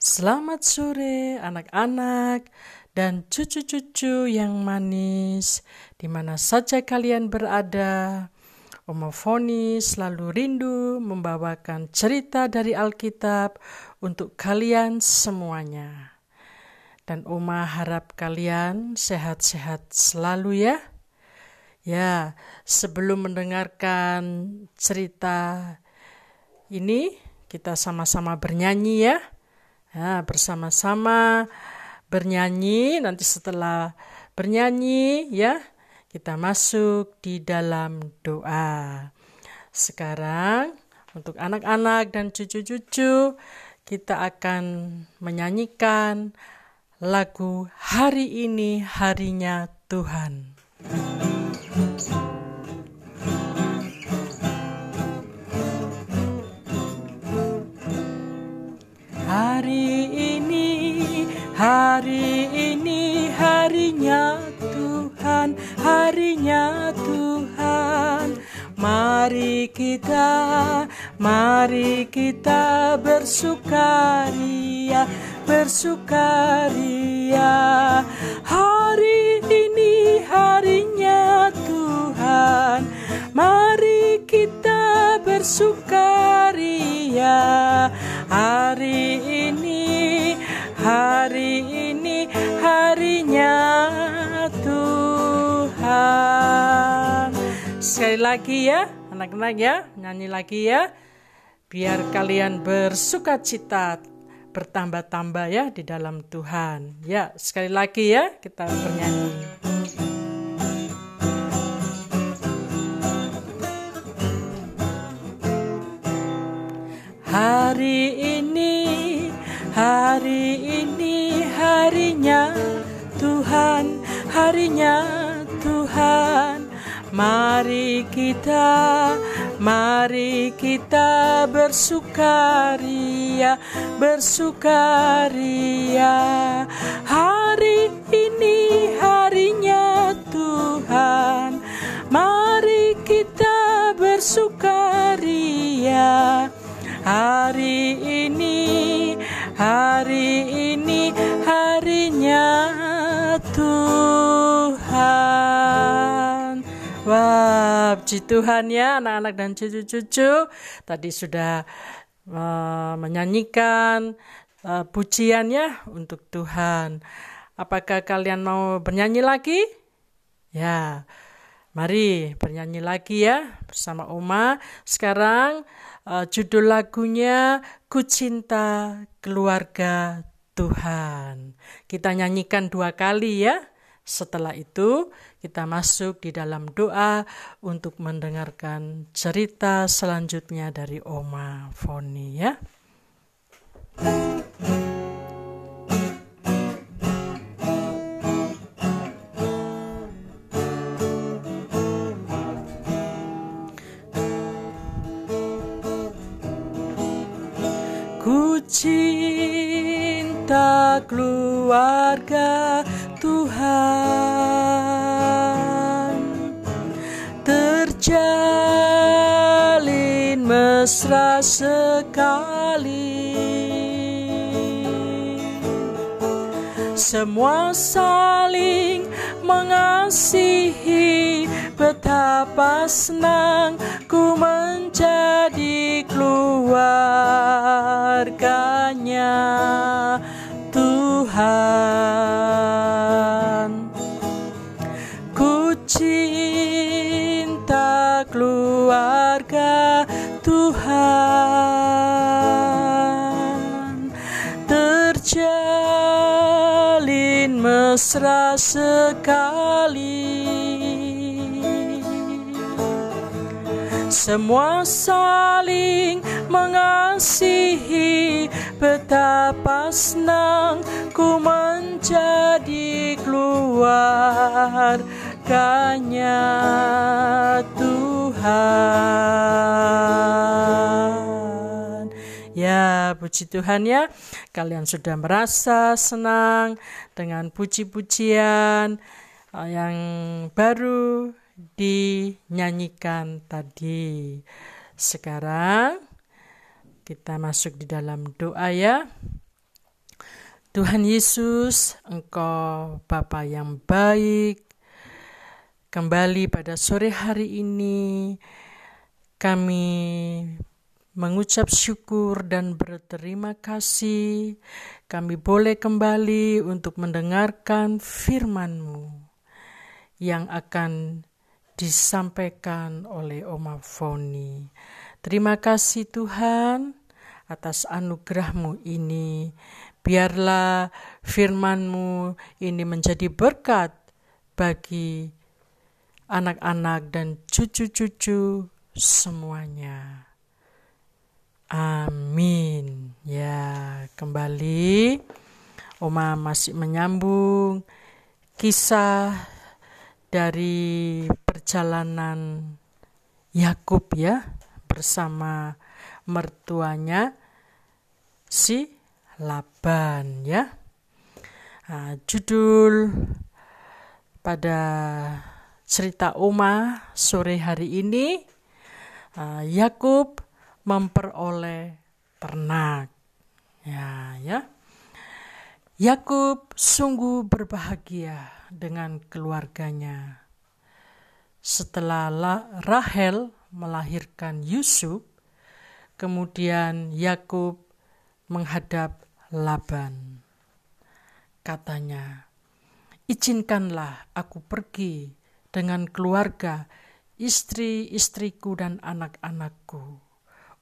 Selamat sore anak-anak dan cucu-cucu yang manis di mana saja kalian berada. Oma Foni selalu rindu membawakan cerita dari Alkitab untuk kalian semuanya. Dan Oma harap kalian sehat-sehat selalu ya. Ya, sebelum mendengarkan cerita ini, kita sama-sama bernyanyi ya. Ya, bersama-sama bernyanyi nanti setelah bernyanyi ya kita masuk di dalam doa. Sekarang untuk anak-anak dan cucu-cucu kita akan menyanyikan lagu hari ini harinya Tuhan. Hari hari ini harinya Tuhan, harinya Tuhan. Mari kita, mari kita bersukaria, bersukaria. Hari ini harinya Tuhan, mari kita bersukaria Hari Sekali lagi ya, anak-anak ya, nyanyi lagi ya. Biar kalian bersuka cita bertambah-tambah ya di dalam Tuhan. Ya, sekali lagi ya kita bernyanyi. Hari ini, hari ini harinya Tuhan, harinya. Mari kita, mari kita bersukaria, bersukaria. Hari ini harinya Tuhan. Mari kita bersukaria Hari ini, hari ini harinya Tuhan. Puji Tuhan ya anak-anak dan cucu-cucu. Tadi sudah uh, menyanyikan uh, pujiannya untuk Tuhan. Apakah kalian mau bernyanyi lagi? Ya, mari bernyanyi lagi ya bersama Oma. Sekarang Uh, judul lagunya Ku Cinta Keluarga Tuhan. Kita nyanyikan dua kali ya. Setelah itu kita masuk di dalam doa untuk mendengarkan cerita selanjutnya dari Oma Foni ya. cinta keluarga Tuhan terjalin mesra sekali. Semua saling mengasihi betapa senang ku menjadi keluarganya mesra sekali. Semua saling mengasihi betapa senang ku menjadi keluarganya Tuhan Ya, puji Tuhan ya. Kalian sudah merasa senang dengan puji-pujian eh, yang baru dinyanyikan tadi. Sekarang kita masuk di dalam doa ya. Tuhan Yesus, Engkau Bapa yang baik. Kembali pada sore hari ini, kami mengucap syukur dan berterima kasih. Kami boleh kembali untuk mendengarkan firman-Mu yang akan disampaikan oleh Oma Foni. Terima kasih Tuhan atas anugerah-Mu ini Biarlah firman-Mu ini menjadi berkat bagi anak-anak dan cucu-cucu semuanya. Amin. Ya, kembali Oma masih menyambung kisah dari perjalanan Yakub ya bersama mertuanya si Laban ya. Nah, judul pada cerita Oma sore hari ini uh, Yakub memperoleh ternak. Ya, ya. Yakub sungguh berbahagia dengan keluarganya. Setelah Rahel melahirkan Yusuf, kemudian Yakub menghadap Laban. Katanya, izinkanlah aku pergi dengan keluarga, istri-istriku dan anak-anakku,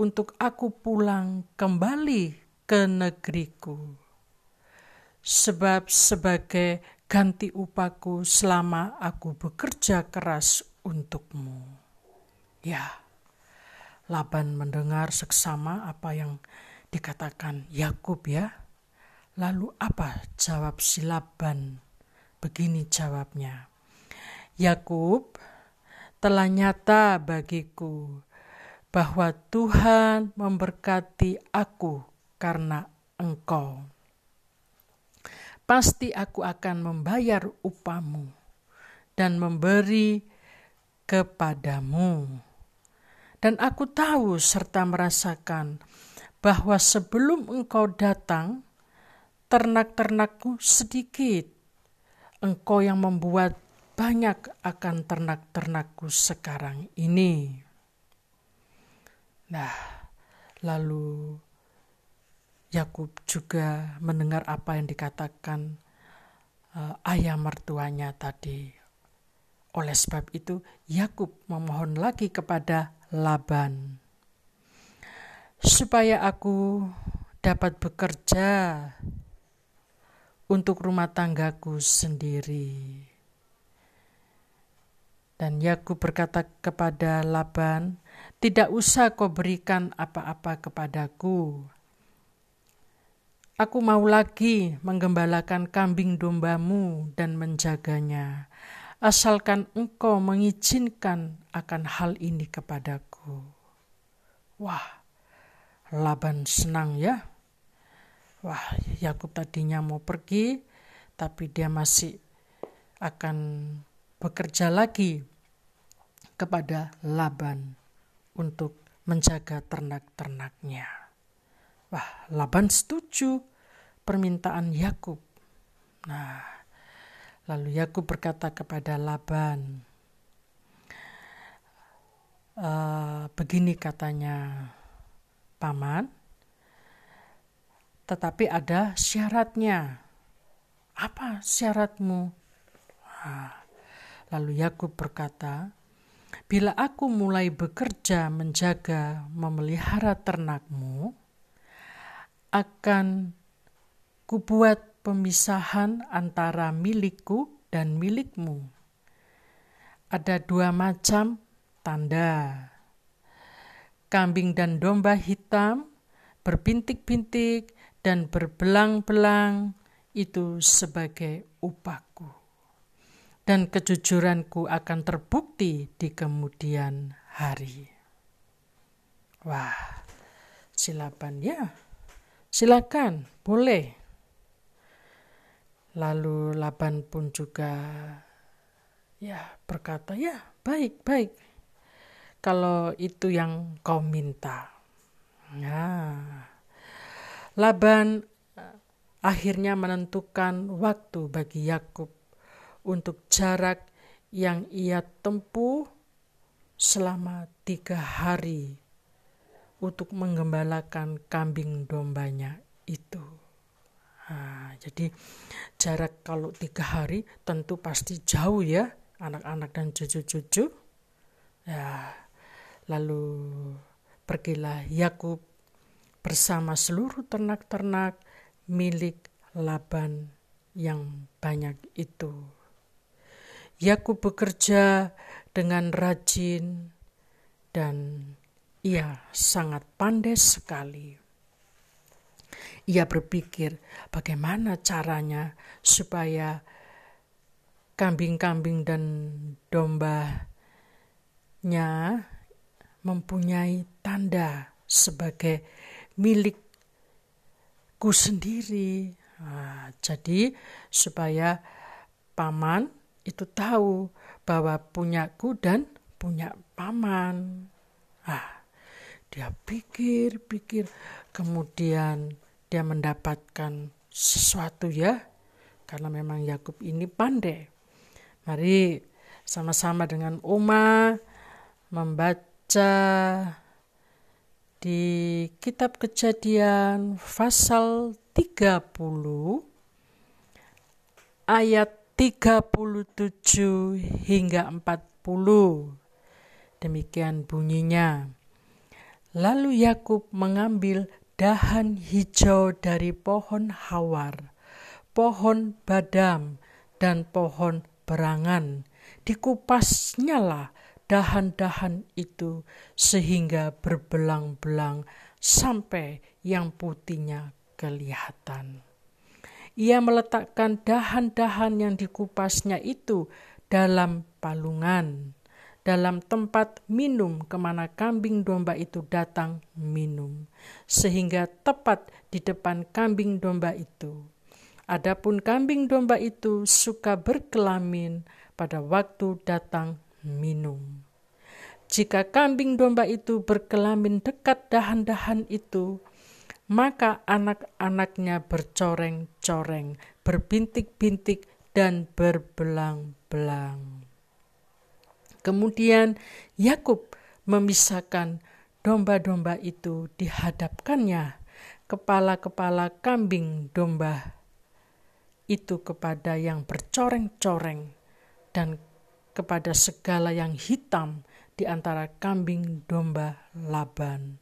untuk aku pulang kembali ke negeriku. Sebab sebagai ganti upaku selama aku bekerja keras untukmu. Ya, Laban mendengar seksama apa yang dikatakan Yakub ya. Lalu apa jawab si Laban? Begini jawabnya. Yakub telah nyata bagiku bahwa Tuhan memberkati aku karena engkau. Pasti aku akan membayar upamu dan memberi kepadamu. Dan aku tahu serta merasakan bahwa sebelum engkau datang, ternak-ternakku sedikit. Engkau yang membuat banyak akan ternak-ternakku sekarang ini. Nah, lalu Yakub juga mendengar apa yang dikatakan uh, ayah mertuanya tadi. Oleh sebab itu, Yakub memohon lagi kepada Laban supaya aku dapat bekerja untuk rumah tanggaku sendiri. Dan Yakub berkata kepada Laban, "Tidak usah kau berikan apa-apa kepadaku. Aku mau lagi menggembalakan kambing dombamu dan menjaganya, asalkan engkau mengizinkan akan hal ini kepadaku." Wah, Laban senang ya. Wah, Yakub tadinya mau pergi, tapi dia masih akan bekerja lagi kepada Laban untuk menjaga ternak-ternaknya. Wah, Laban setuju permintaan Yakub. Nah, lalu Yakub berkata kepada Laban, e, begini katanya, paman, tetapi ada syaratnya. Apa syaratmu? Nah, lalu Yakub berkata, "Bila aku mulai bekerja menjaga memelihara ternakmu, akan kubuat pemisahan antara milikku dan milikmu. Ada dua macam tanda kambing dan domba hitam, berbintik-bintik dan berbelang-belang itu sebagai upahku. Dan kejujuranku akan terbukti di kemudian hari. Wah, silakan ya. Silakan, boleh. Lalu Laban pun juga ya berkata, ya baik, baik kalau itu yang kau minta. Nah, Laban akhirnya menentukan waktu bagi Yakub untuk jarak yang ia tempuh selama tiga hari untuk menggembalakan kambing dombanya itu. Nah, jadi jarak kalau tiga hari tentu pasti jauh ya anak-anak dan cucu-cucu. Ya, lalu pergilah Yakub bersama seluruh ternak-ternak milik Laban yang banyak itu. Yakub bekerja dengan rajin dan ia sangat pandai sekali. Ia berpikir bagaimana caranya supaya kambing-kambing dan dombanya mempunyai tanda sebagai milikku sendiri. Nah, jadi supaya paman itu tahu bahwa punyaku dan punya paman. Ah, dia pikir-pikir, kemudian dia mendapatkan sesuatu ya, karena memang Yakub ini pandai. Mari sama-sama dengan Uma membaca di kitab kejadian pasal 30 ayat 37 hingga 40. Demikian bunyinya. Lalu Yakub mengambil dahan hijau dari pohon hawar, pohon badam, dan pohon berangan. Dikupasnyalah dahan-dahan itu sehingga berbelang-belang sampai yang putihnya kelihatan ia meletakkan dahan-dahan yang dikupasnya itu dalam palungan, dalam tempat minum ke mana kambing domba itu datang minum, sehingga tepat di depan kambing domba itu. Adapun kambing domba itu suka berkelamin pada waktu datang minum. Jika kambing domba itu berkelamin dekat dahan-dahan itu, maka anak-anaknya bercoreng-coreng, berbintik-bintik, dan berbelang-belang. Kemudian Yakub memisahkan domba-domba itu dihadapkannya kepala-kepala kambing domba itu kepada yang bercoreng-coreng dan kepada segala yang hitam di antara kambing domba Laban.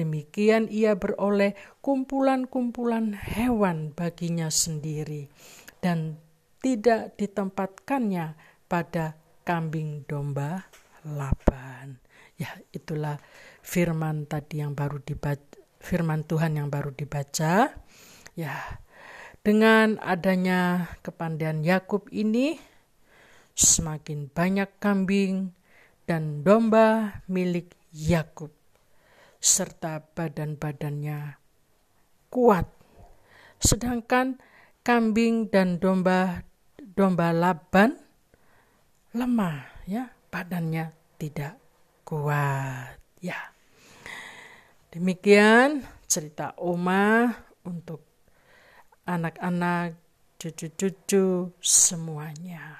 Demikian ia beroleh kumpulan-kumpulan hewan baginya sendiri dan tidak ditempatkannya pada kambing domba Laban. Ya, itulah firman tadi yang baru dibaca, firman Tuhan yang baru dibaca. Ya, dengan adanya kepandaian Yakub ini semakin banyak kambing dan domba milik Yakub serta badan-badannya kuat. Sedangkan kambing dan domba domba Laban lemah ya, badannya tidak kuat ya. Demikian cerita Oma untuk anak-anak, cucu-cucu semuanya.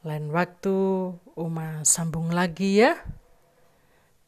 Lain waktu Uma sambung lagi ya.